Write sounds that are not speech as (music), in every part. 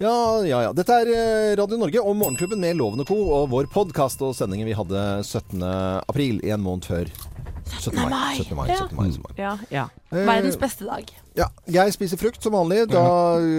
Ja, ja, ja. Dette er eh, Radio Norge og Morgenklubben med Loven og Co. og vår podkast og sendingen vi hadde 17. april, en måned før 17. mai. 17. mai, 17. mai, 17. mai. Ja, ja. Eh, Verdens beste dag. Ja, jeg spiser frukt som vanlig. Da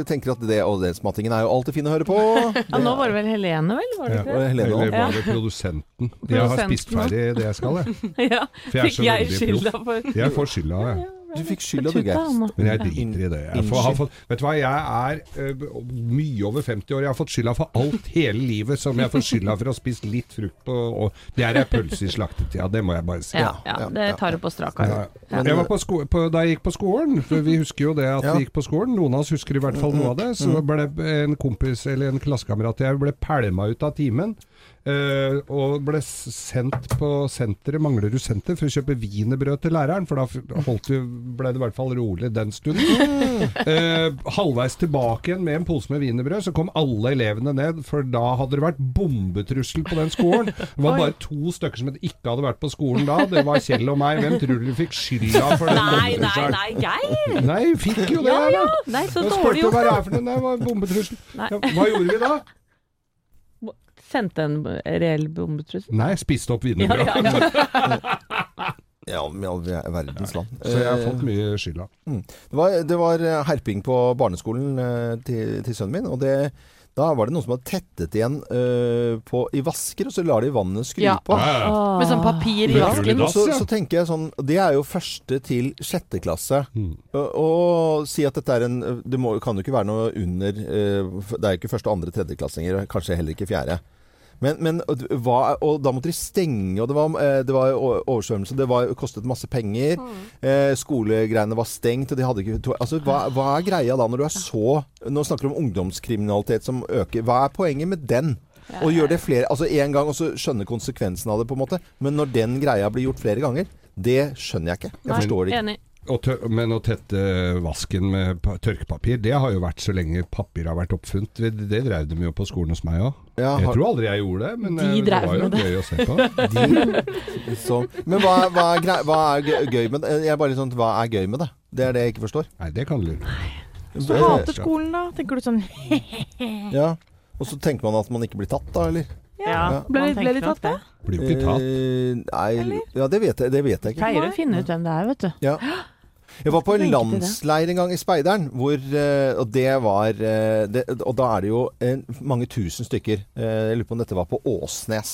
tenker jeg at det og den smattingen er jo alltid fin å høre på. (laughs) ja, nå var det vel Helene, vel? Var det Ja, ikke? Helene Eller var det produsenten? Jeg har spist ferdig det jeg skal, jeg. (laughs) Ja. For jeg er Fikk så jeg veldig skylda proff. for Jeg får skylda, jeg. Du fikk skylda, du, Geir. Men jeg driter i det. Jeg får, har fått, vet du hva, jeg er eh, mye over 50 år. Jeg har fått skylda for alt hele livet som jeg får skylda for å ha spist litt frukt på. Og det er ei pølse i slaktetida, det må jeg bare si. Ja, ja, det tar du på strak arm. Ja. Jeg var på sko på, da jeg gikk på skolen, for vi husker jo det at Ja. vi gikk på skolen, noen av oss husker i hvert fall noe av det, så ble en kompis eller en klassekamerat jeg ble pælma ut av timen. Eh, og ble sendt på senteret, Manglerud senter, for å kjøpe wienerbrød til læreren. For da vi, ble det i hvert fall rolig den stunden. Uh, (laughs) halvveis tilbake igjen med en pose med wienerbrød, så kom alle elevene ned, for da hadde det vært bombetrussel på den skolen. Det var bare to stykker som ikke hadde vært på skolen da. Det var Kjell og meg. Hvem tror du fikk skylda for den Nei, nei, nei, Geir! Nei, fikk jo det, Ja, ja. Nei, så dårlig spurte gjort. hva det er for noe. Det var bombetrussel. Ja, hva gjorde vi da? Sendte en reell bombetrussel? Nei, spiste opp Ja, wienerbrød. ja, ja. (laughs) Ja, med all verdens land. Så jeg har Eh, fått mye skylda. Det var, det var eh, herping på barneskolen eh, til, til sønnen min, og det, da var det noen som hadde tettet igjen eh, på, i vasker, og så lar de vannet skru Ja. på. Med sånn papir i Ja. vasken. Og så, så tenker jeg sånn Det er jo første til sjette klasse. Mm. Og, og si at dette er en Det må, kan jo ikke være noe under eh, Det er jo ikke første, andre, tredjeklassinger, kanskje heller ikke fjerde. Men, men hva, og da måtte de stenge, og det var, eh, det var oversvømmelse, det var, kostet masse penger. Eh, skolegreiene var stengt, og de hadde ikke Altså, hva, hva er greia da, når du er så Nå snakker du om ungdomskriminalitet som øker. Hva er poenget med den? Og gjør det flere Altså én gang, og så skjønne konsekvensen av det, på en måte. Men når den greia blir gjort flere ganger, det skjønner jeg ikke. Jeg Nei, forstår det ikke. Enig. Men å tette vasken med tørkepapir, det har jo vært så lenge papir har vært oppfunnet. Det, det drev de jo på skolen hos meg òg. Ja, Jeg har- tror aldri jeg gjorde det, men De eh, det var jo med det. gøy å se på. (laughs) (laughs) Så, men hva, hva, er grei, hva er gøy- med det? Jeg er bare litt sånn, Hva er gøy med det? Det er det jeg ikke forstår. Nei, det kan du lure. Du hater skolen, da? Tenker du sånn (laughs) Ja. Og så tenker man at man ikke blir tatt, da, eller? Ja, Ble, ble de tatt, da? det. Blir jo ikke tatt. Eh, nei, ja, det vet jeg, det vet jeg ikke. Pleier å finne ut hvem det er, vet du. Ja. (gasps) Jeg var på en Tenke til det. landsleir en gang i Speideren, hvor, eh, og det var eh, det, Og da er det jo eh, mange tusen stykker. Eh, Jeg lurer på om dette var på Åsnes.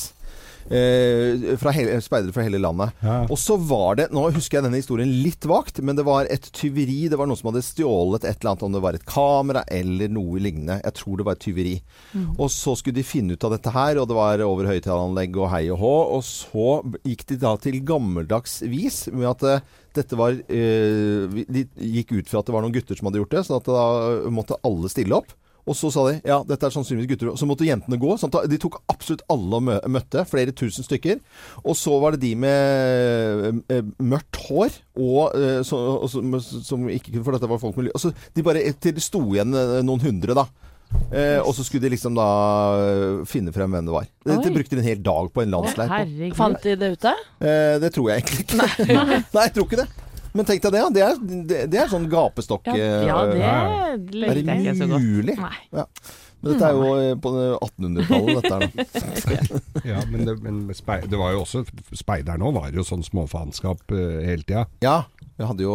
Eh, fra hele, speidere fra hele landet. Ja. Og så var det Nå husker jeg denne historien litt vagt, men det var et tyveri. Det var noen som hadde stjålet et eller annet, om det var et kamera eller noe lignende. Jeg tror det var et tyveri. Og så skulle de finne ut av dette her, og det var over høyttaleranlegg og hei og hå. Og så gikk de da til gammeldags vis med at eh, dette var eh, De gikk ut fra at det var noen gutter som hadde gjort det, så at da måtte alle stille opp. Og så sa de ja, dette er sannsynligvis gutter. Så måtte jentene gå. Sånn de tok absolutt alle og møtte. Flere tusen stykker. Og så var det de med eh, mørkt hår, og, eh, så, og som, som ikke kunne For dette var folk med ly- og så De bare til det sto igjen eh, noen hundre, da. Eh, og så skulle de liksom da finne frem hvem det var. Det, det brukte de en hel dag på en landsleir. Fant de det ute? Eh, det tror jeg egentlig ikke. Nei, (laughs) jeg tror ikke det. Men tenk deg det, ja. Det er, det, det er sånn gapestokk... Ja, ja, eh, det er likte jeg ikke så godt. mulig? Nei. Men dette er jo eh, på 1800-tallet, dette her. da. (laughs) Ja, men, det, men speid, det var jo også Speideren òg var jo sånn småfaenskap uh, hele tida. Ja, jeg hadde jo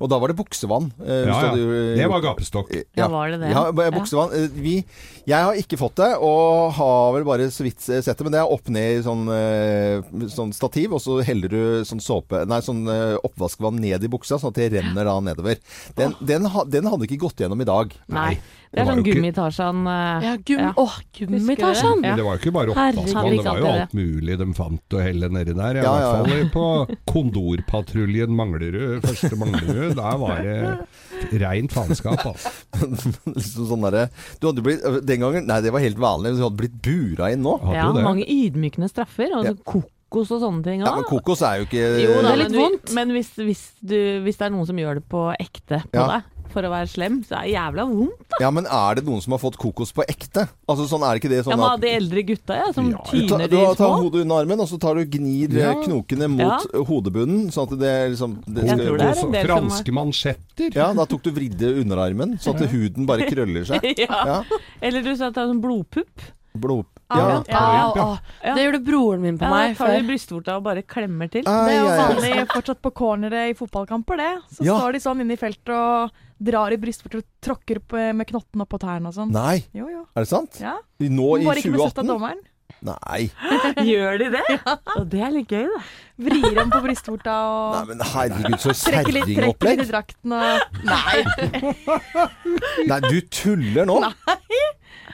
Og da var det buksevann. eh, Ja, du ja. hadde Det var gapestokk. Ja, var det det? Ja, buksevann. Eh, Vi, jeg har ikke fått det, og har vel bare så vidt sett det. Men det er opp ned i sånn, eh, sånn stativ, og så heller du sånn såpe Nei, sånn eh, oppvaskvann ned i buksa, sånn at det renner da nedover. Den, den, ha- den hadde ikke gått gjennom i dag. Nei. Det er sånn Gummitarsan. ikke- eh, Ja, gum Ja. Åh, gummitasjen! Ja. Det var jo ikke bare Herregud, det var jo alt mulig de fant å helle nedi der. I Ja, hvert ja, ja. fall på Kondorpatruljen Manglerud, første Manglerud. Der var det reint faenskap, altså. (laughs) liksom sånn derre Du hadde blitt Den gangen Nei, det var helt vanlig. Du hadde blitt bura inn nå. Hadde Ja, det. mange ydmykende straffer. Og så kokos og sånne ting Ja, men kokos er jo ikke Jo da, Det er litt men, vondt. Men hvis, hvis, du, hvis det er noen som gjør det på ekte på Ja. deg, for å være slem, så er det jævla vondt. Ja, men er det noen som har fått kokos på ekte? Altså sånn er det ikke det Ja, sånn men at av de eldre gutta, ja, som Ja, tyner de små. du tar hodet under armen, og så tar du gnir eh, Ja. knokene mot hodebunnen, sånn at det liksom det Jeg skal, tror det er Også en del som franske mansjetter. Ja, da tok du vridde underarmen, sånn at huden bare krøller seg. (laughs) ja. Ja. Eller du sa at det er sånn blodpupp. Blod... Ja. Ja. Ja, Ja. ja. Ja. Det gjorde broren min på Ja, meg tar du brystvorta og bare klemmer til. Ai, Det er jo vanlig fortsatt på corneret i fotballkamper, det. Så Ja. står de sånn inne i feltet og drar i brystvorter og tråkker opp eh, med knottene på tærne og sånn. Nei, Jo, jo. er det sant? Ja. Nå i Bare ikke bli sett av dommeren. Nei. (laughs) Gjør de det? Og det er litt gøy, da. Vrir om på brystvorta Nei, og men herregud, så (laughs) trekker litt, trekker litt i drakten og Nei. (laughs) Nei, du tuller nå? Nei,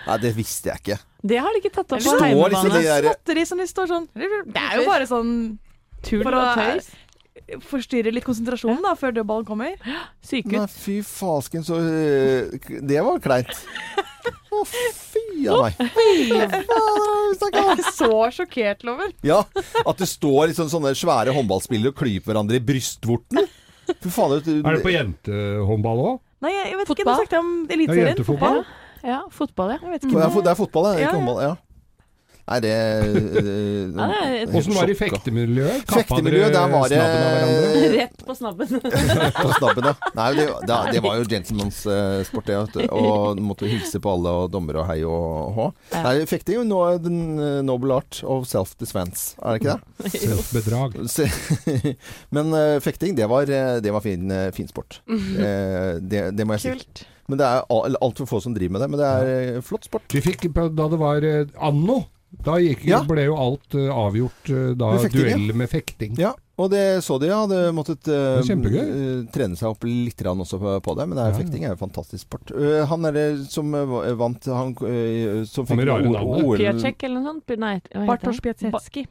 Nei, det visste jeg ikke. Det har de ikke tatt opp på står liksom heimebane. de der Småtteri som de står sånn Det er jo bare sånn Tull og tøys. Forstyrre litt konsentrasjonen da, før dødballen kommer. Sykehus. Nei, fy fasken, så øh, Det var kleint. Å, fy a meg. Så sjokkert, Loven. Ja, at det står liksom sånne svære håndballspillere og klyper hverandre i brystvorten. Fy faen, du- Er det på jentehåndball òg? Nei, jeg, vet vet ikke, Fotball? nå snakket jeg om Ja, Eliteserien. jentefotball. Fotball. Ja, fotball, ja. Jeg vet ikke. ja, Det er fotball, ja. Ja, Ikke ja. håndball. Ja. Nei, det Åssen (laughs) var det i fektemiljøet? Kappa Fektemiljøet, der var det snabben av hverandre? (laughs) Rett på snabben. På snabben, ja. Nei, det, det, det var jo gentleman's eh, sport, det. vet du. Og måtte hilse på alle og dommere og hei og hå. Ja. Nei, fekting er jo nå den eh, noble art of self-defense, er det ikke det? (laughs) Selvbedrag. Men eh, fekting, det var, eh, det var fin, fin sport. Eh, det, det må jeg si. Kult. Men det er altfor få som driver med det. Men det er flott sport. Vi fikk da det var anno. Da gikk, Ja. ble jo alt uh, avgjort uh, da Med fekting, ja. med fekting. Ja, og det så de, ja. Hadde måttet uh, trene seg opp litt også på, på det. Men det er, fekting er jo fantastisk sport. Han er det som vant Han som fikk rare O- navnet. OL Piacek eller noe sånt? Nei, Bartosz Piasetski.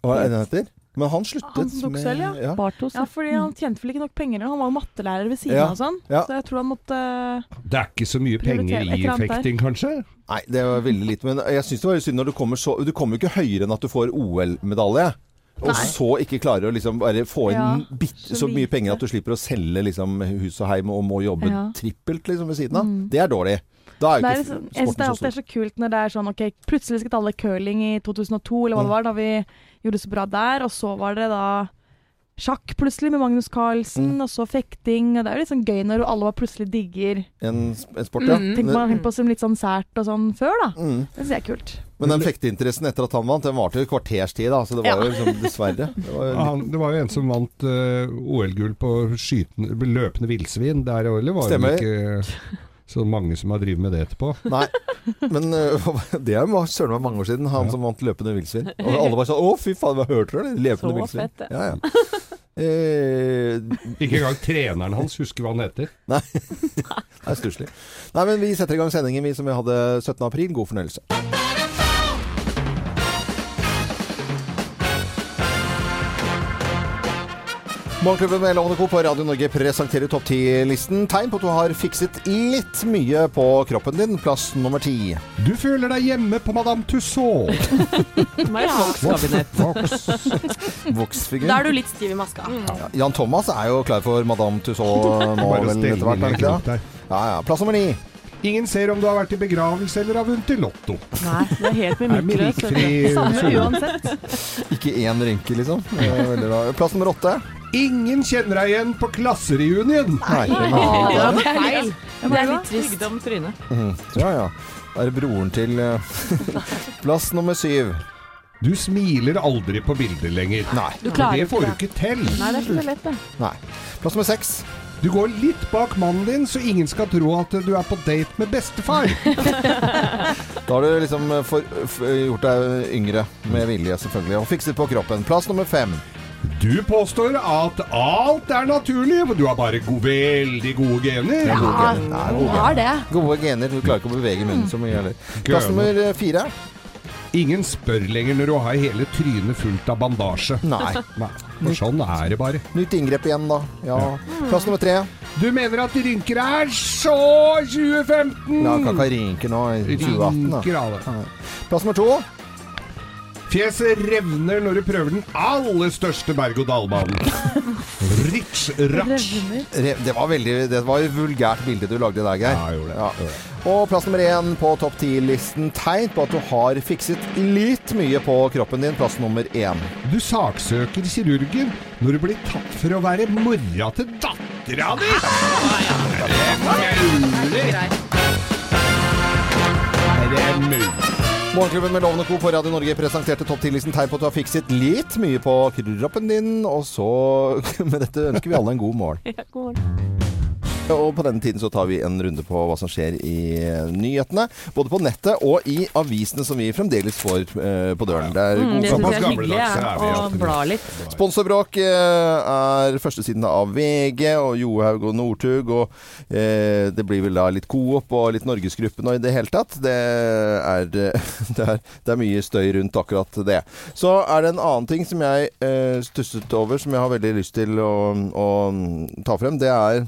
Hva er det han heter? Men han sluttet Han som tok med selv, ja. ja. Bartos. Ja, fordi han tjente vel ikke nok penger. Han var jo mattelærer ved siden Ja. av sånn. Ja. Så jeg tror han måtte Det er ikke så mye penger i fekting, kanskje? Nei, det var veldig lite. Men jeg syns det var synd når du kommer så Du kommer jo ikke høyere enn at du får OL-medalje. Og Nei. så ikke klarer å liksom bare få inn Ja, bitt, så så mye penger at du slipper å selge liksom hus og heim og må jobbe Ja. trippelt liksom ved siden av. Mm. Det er dårlig. Da er Det jo er ikke liksom, jeg synes det sporten alltid er så kult når det er sånn OK, plutselig skal alle curling i 2002, eller hva Mm. det var, da vi gjorde det så bra der. Og så var det da sjakk plutselig med Magnus Carlsen, Mm. og så fekting. Og det er jo litt sånn gøy når alle plutselig digger En, en sport, ja. Mm. Tenk man på som litt sånn sært og sånn før, da. Mm. Det syns jeg er kult. Men den fekteinteressen etter at han vant, den varte jo et kvarters tid, da. Så det var Ja. jo liksom dessverre. (laughs) Det var Ja, han, det var jo en som vant uh, OL-gull på skyten, løpende villsvin. Der eller var Stemmer. det ikke så mange som har drevet med det etterpå. Nei, men uh, (laughs) det er jo søren meg mange år siden, han Ja. som vant løpende villsvin. Og alle bare sånn Å, fy faen, hva hørte det? Løpende Så villsvin. fett, det. Ja, ja. (laughs) Eh, Ikke engang treneren hans husker hva han heter. (laughs) Nei, det er stusslig. Nei, men vi setter i gang sendingen vi som vi hadde 17. april. God fornøyelse. Morgenklubben med Lovende Co. på Radio Norge presenterer topp 10-listen. Tegn på at du har fikset litt mye på kroppen din. Plass nummer ti. Du føler deg hjemme på Madame Tussauds. (laughs) Voks-kabinett. Voksfigur. (laughs) Da er du litt stiv i maska. Ja, Jan Thomas er jo klar for Madame Tussauds (laughs) nå Bare vel etter hvert. er det? der. Ja, ja. Plass nummer ni. Ingen ser om du har vært i begravelse eller har vunnet i Lotto. Nei, det er helt er mimikkeløst. vet Samme uansett. Ikke én rynke, liksom. Det er veldig bra. Plass nummer åtte. Ingen kjenner deg igjen på klassereunionen. Nei. Det er feil. Det er litt trist. Trynet. Mhm. ja, ja. Det er broren til eh, (laughs) Plass nummer syv. Du smiler aldri på bilder lenger. Nei. Du klarer det får du ikke til. Nei, det er ikke så lett, det. Nei. Plass nummer seks. Du går litt bak mannen din, så ingen skal tro at du er på date med bestefar. (laughs) Da har du liksom for, for, gjort deg yngre med vilje, selvfølgelig. Og fikset på kroppen. Plass nummer fem. Du påstår at alt er naturlig, men du har bare go veldig gode gener. Ja, gode gener. Nei, gode har det. Gode gener. Du klarer ikke å bevege munnen så mye heller. Plass nummer eh, fire. Ingen spør lenger når du har hele trynet fullt av bandasje. Nei. Nei, for sånn er det bare. Nytt inngrep igjen, da. Ja. Plass nummer tre. Du mener at rynker er så 2015? Ja, kan ikke ha rynker nå i 2018. Rynker av. Plass nummer to. Fjeset revner når du prøver den aller største berg-og-dal-banen. Ritsch, ratsch. Det var veldig Det var et vulgært bilde du lagde der, Geir. Ja, jeg gjorde det. Ja. Jeg gjorde det. Og plass nummer én på topp ti-listen. Tegn på at du har fikset litt mye på kroppen din. Plass nummer én. Du saksøker kirurgen når du blir tatt for å være mora til dattera di! Er det mulig? Er det mulig? Morgenklubben med Lovende Co. på Radio Norge presenterte topp 10-listen tegn på at du har fikset litt mye på kroppen din. Og så (laughs) Med dette ønsker vi alle en god morgen. Ja, god morgen. Og på denne tiden så tar vi en runde på hva som skjer i eh, nyhetene. Både på nettet og i avisene som vi fremdeles får eh, på døren. Det er Mm, god det hyggelig ja, å bla litt. Sponsorbråk eh, er førstesiden av VG og Johaug og Northug. Og eh, det blir vel da litt Coop og litt Norgesgruppen og i det hele tatt. Det er, (laughs) det, er, det er mye støy rundt akkurat det. Så er det en annen ting som jeg eh, stusset over, som jeg har veldig lyst til å, å ta frem. Det er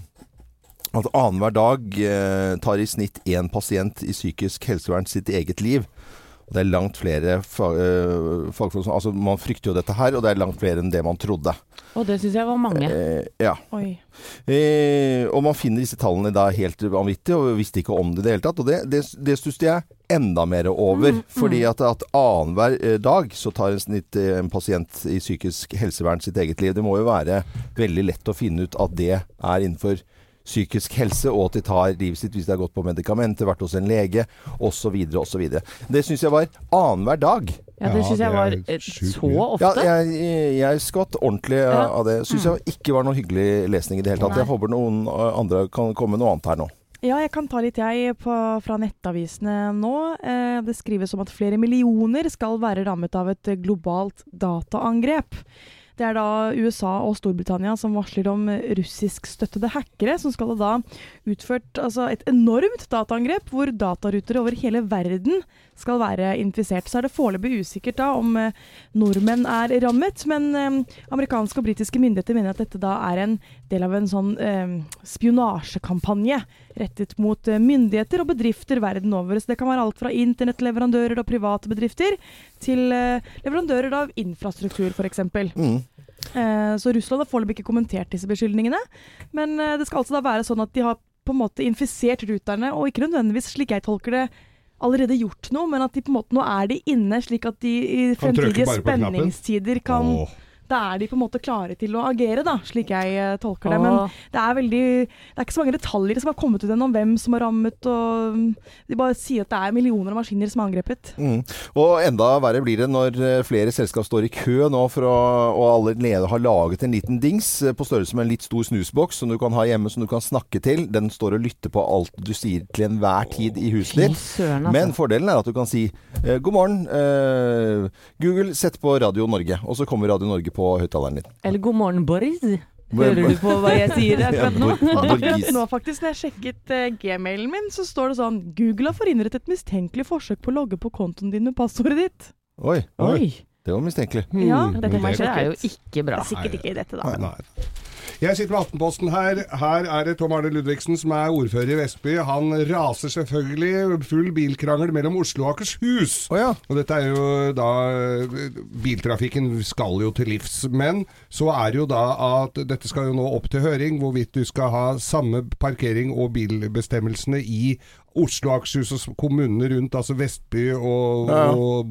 at annenhver dag eh, tar i snitt én pasient i psykisk helsevern sitt eget liv. Og Det er langt flere fag, eh, fagfolk som Altså, man frykter jo dette her, og det er langt flere enn det man trodde. Og det syns jeg var mange. Eh, ja. Eh, og man finner disse tallene da helt vanvittige, og visste ikke om det i det hele tatt. Og det, det, det stusser jeg enda mer over. Fordi at, at annenhver eh, dag så tar en, snitt, eh, en pasient i psykisk helsevern sitt eget liv. Det må jo være veldig lett å finne ut at det er innenfor psykisk helse, og at de tar livet sitt hvis de har gått på medikamenter, vært hos en lege osv. osv. Det syns jeg var annenhver dag. Ja, det Ja, syns jeg var eh, så ofte. Ja, jeg, jeg skvatt ordentlig Ja. av det. Syns jeg ikke var noe hyggelig lesning i det hele tatt. Jeg håper noen eh, andre kan komme noe annet her nå. Ja, jeg kan ta litt jeg på, fra nettavisene nå. Eh, det skrives om at flere millioner skal være rammet av et globalt dataangrep. Det er da USA og Storbritannia som varsler om russiskstøttede hackere, som skal ha da utført altså et enormt dataangrep hvor datarutere over hele verden skal være infisert. Så er det foreløpig usikkert da om eh, nordmenn er rammet, men eh, amerikanske og britiske myndigheter mener at dette da er en del av en sånn eh, spionasjekampanje rettet mot eh, myndigheter og bedrifter verden over. Så det kan være alt fra internettleverandører og private bedrifter til eh, leverandører av infrastruktur, f.eks. Mm. Eh, så Russland har foreløpig ikke kommentert disse beskyldningene. Men det skal altså da være sånn at de har på en måte infisert ruterne, og ikke nødvendigvis, slik jeg tolker det, allerede gjort noe, men at de på en måte nå er de inne, slik at de i fremtidige spenningstider kan Åh. Da er de på en måte klare til å agere, da, slik jeg eh, tolker det. Men det er veldig Det er ikke så mange detaljer som har kommet ut ennå om hvem som har rammet, og mm, de bare sier at det er millioner av maskiner som er angrepet. Mm. Og enda verre blir det når eh, flere selskap står i kø nå, for å, og allerede har laget en liten dings eh, på størrelse med en litt stor snusboks som du kan ha hjemme, som du kan snakke til. Den står og lytter på alt du sier til enhver tid i huset ditt. søren, altså. Men fordelen er at du kan si god morgen, eh, Google, sett på Radio Norge. Og så kommer Radio Norge på høyttaleren din. Eller god morgen, Boris. Hører du på hva jeg sier akkurat nå? Og akkurat nå faktisk, når jeg sjekket uh, gmailen min, så står det sånn Google har forhindret et mistenkelig forsøk på å logge på kontoen din med passordet ditt. Oi, Oi. det var mistenkelig. Hmm, Ja, dette Det er jo ikke bra. Det er sikkert ikke i dette, da. Nei, nei. Jeg sitter med Aftenposten her. Her er det Tom Arne Ludvigsen som er ordfører i Vestby. Han raser selvfølgelig full bilkrangel mellom Oslo og Akershus. Oh, ja. Og dette er jo da Biltrafikken skal jo til livs. Men så er det jo da at dette skal jo nå opp til høring, hvorvidt du skal ha samme parkering og bilbestemmelsene i Oslo, Akershus og kommunene rundt, altså Vestby og, Ja. og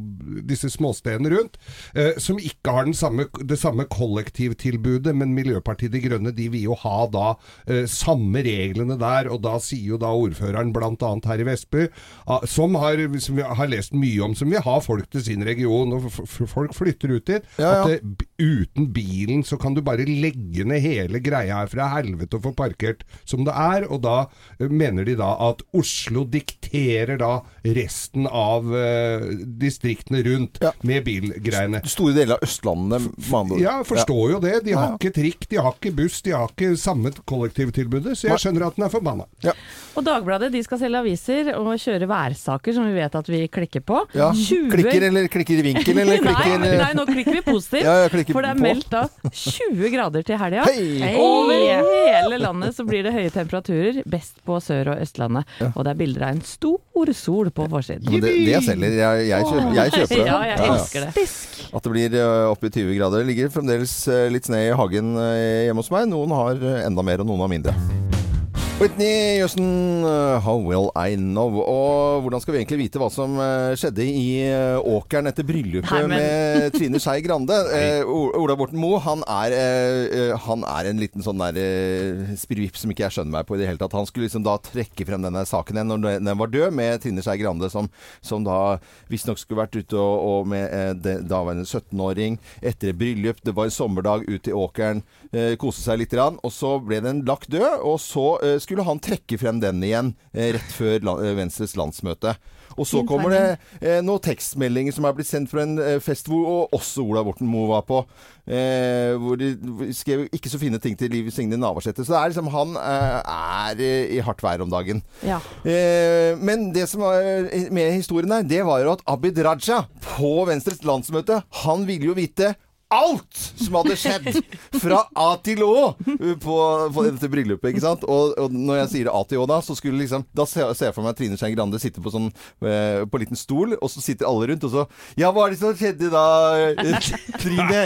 disse småstedene rundt, eh, som ikke har den samme, det samme kollektivtilbudet, men Miljøpartiet De Grønne de vil jo ha da eh, samme reglene der, og da sier jo da ordføreren bl.a. her i Vestby, ah, som, har, som vi har lest mye om, som vil ha folk til sin region, og folk flytter ut dit, Ja, ja. at det, uten bilen så kan du bare legge ned hele greia her fra helvete og få parkert som det er, og da eh, mener de da at Oslo dikterer da resten av uh, distriktene rundt Ja. med bilgreiene. Store deler av Østlandet, med andre ord. Ja, forstår jo det. De har Ja, ja. ikke trikk, de har ikke buss, de har ikke samme kollektivtilbudet, så jeg skjønner at den er forbanna. Og Dagbladet de skal selge aviser og kjøre værsaker som vi vet at vi klikker på. Ja. 20 Klikker eller klikker i vinkel, eller (laughs) klikker nei, nei, nå klikker vi positivt. Ja, klikker for det er på. meldt da 20 grader til helga. Hey. Over hele landet så blir det høye temperaturer. Best på Sør- og Østlandet. Og det er bilder av en stor sol på forsiden. Men det, det selger. Jeg, jeg, kjøper, jeg kjøper det. Ja, jeg Ja, ja. elsker det. At det blir eh, oppe i 20 grader. Det ligger fremdeles eh, litt snø i hagen eh, hjemme hos meg. Noen har enda mer, og noen har mindre. Whitney Houston, eh, 'How Will I Know'. Og hvordan skal vi egentlig vite hva som eh, skjedde i eh, åkeren etter bryllupet Nei, med Trine Skei Grande? (laughs) Eh, Ola Borten Moe, han eh, han er en liten sånn der eh, spirvipp som ikke jeg skjønner meg på i det hele tatt. Han skulle liksom da trekke frem denne saken igjen når den var død, med Trine Skei Grande som, som da visstnok skulle vært ute og, og med eh, det, daværende 17-åring etter et bryllup. Det var en sommerdag ute i åkeren, kose seg litt, grann, og så ble den lagt død. Og så eh, skulle han trekke frem den igjen eh, rett før eh, Venstres landsmøte. Og så kommer det eh, noen tekstmeldinger som er blitt sendt fra en fest hvor og også Ola Borten Moe var på. Eh, hvor de skrev ikke så fine ting til Liv Signe Navarsete. Så det er liksom han er i hardt vær om dagen. Ja. Eh, men det som var med historien her, det var jo at Abid Raja på Venstres landsmøte, han ville jo vite alt som hadde skjedd fra A til Å uh, på, på dette bryllupet. ikke sant? Og, og når jeg sier A til Å, da, så skulle liksom Da ser jeg for meg Trine Skei Grande sitte på sånn eh, på en liten stol, og så sitter alle rundt, og så Ja, hva er det som skjedde da, (laughs) Trine? Trine?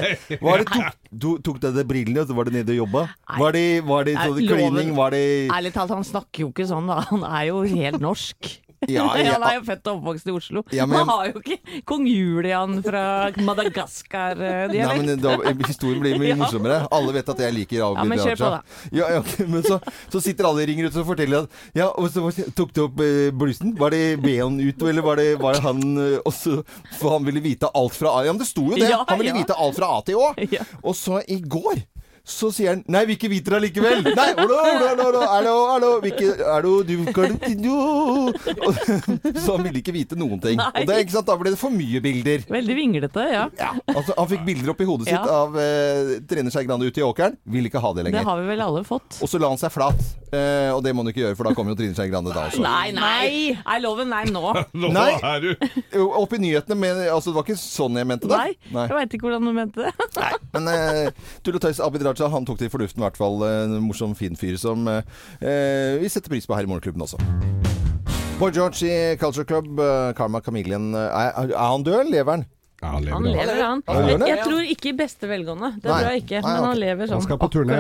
er det tok, du, tok deg de brillene, og så var det nede og jobba? Var det, var det sånn klining? Var det Ærlig talt, han snakker jo ikke sånn, da. Han er jo helt norsk. (laughs) (laughs) Ja, ja. Han er jo født og oppvokst i Oslo. Ja, men- Man har jo ikke kong Julian fra Madagaskar-dialekt. Nei, men da, Historien blir mye (laughs) morsommere. Alle vet at jeg liker Abid Ja, men kjør på, da. Ja, ja, ok, men så, så sitter alle og ringer ut og forteller at Ja, og så tok du opp eh, blusen. Var det ben ut, eller var det, var det han eh, også, For han ville vite alt fra A Ja, men det sto jo det! Han ville vite alt fra A til Å. Og så i går så sier han Nei, vi ikke viter det likevel. (laughs) Nei, hallo, hallo, hallo, hallo, hallo, vi ikke, hallo, du (laughs) Så han ville ikke vite noen ting. Nei. Og det, ikke sant, da ble det for mye bilder. Veldig vinglete, ja. Ja, altså Han fikk bilder opp i hodet Ja. sitt av eh, Trine Skei Grande ute i åkeren. Vil ikke ha det lenger. Det har vi vel alle fått. Og så la han seg flat. Eh, og det må han ikke gjøre, for da kommer jo Trine Skei Grande da også. Nei, nei! Er loven nei nå? (laughs) Nå Nei. er du Opp i nyhetene, men altså, det var ikke sånn jeg mente det. Nei, jeg veit ikke hvordan du mente det. Nei. Men eh, tull og tøys, Abid Raja han tok det i fornuften i hvert fall. En morsom, fin fyr som eh, eh, vi setter pris på her i Morgenklubben også. Boy George i Culture Club, eh, Karma Chameleon. eh, Er, er han død, lever han? Ja, han Han lever. han. lever, han. Han det? Jeg tror ikke i beste velgående. Det Nei. tror jeg ikke. Nei, Men han lever sånn Han skal på turné.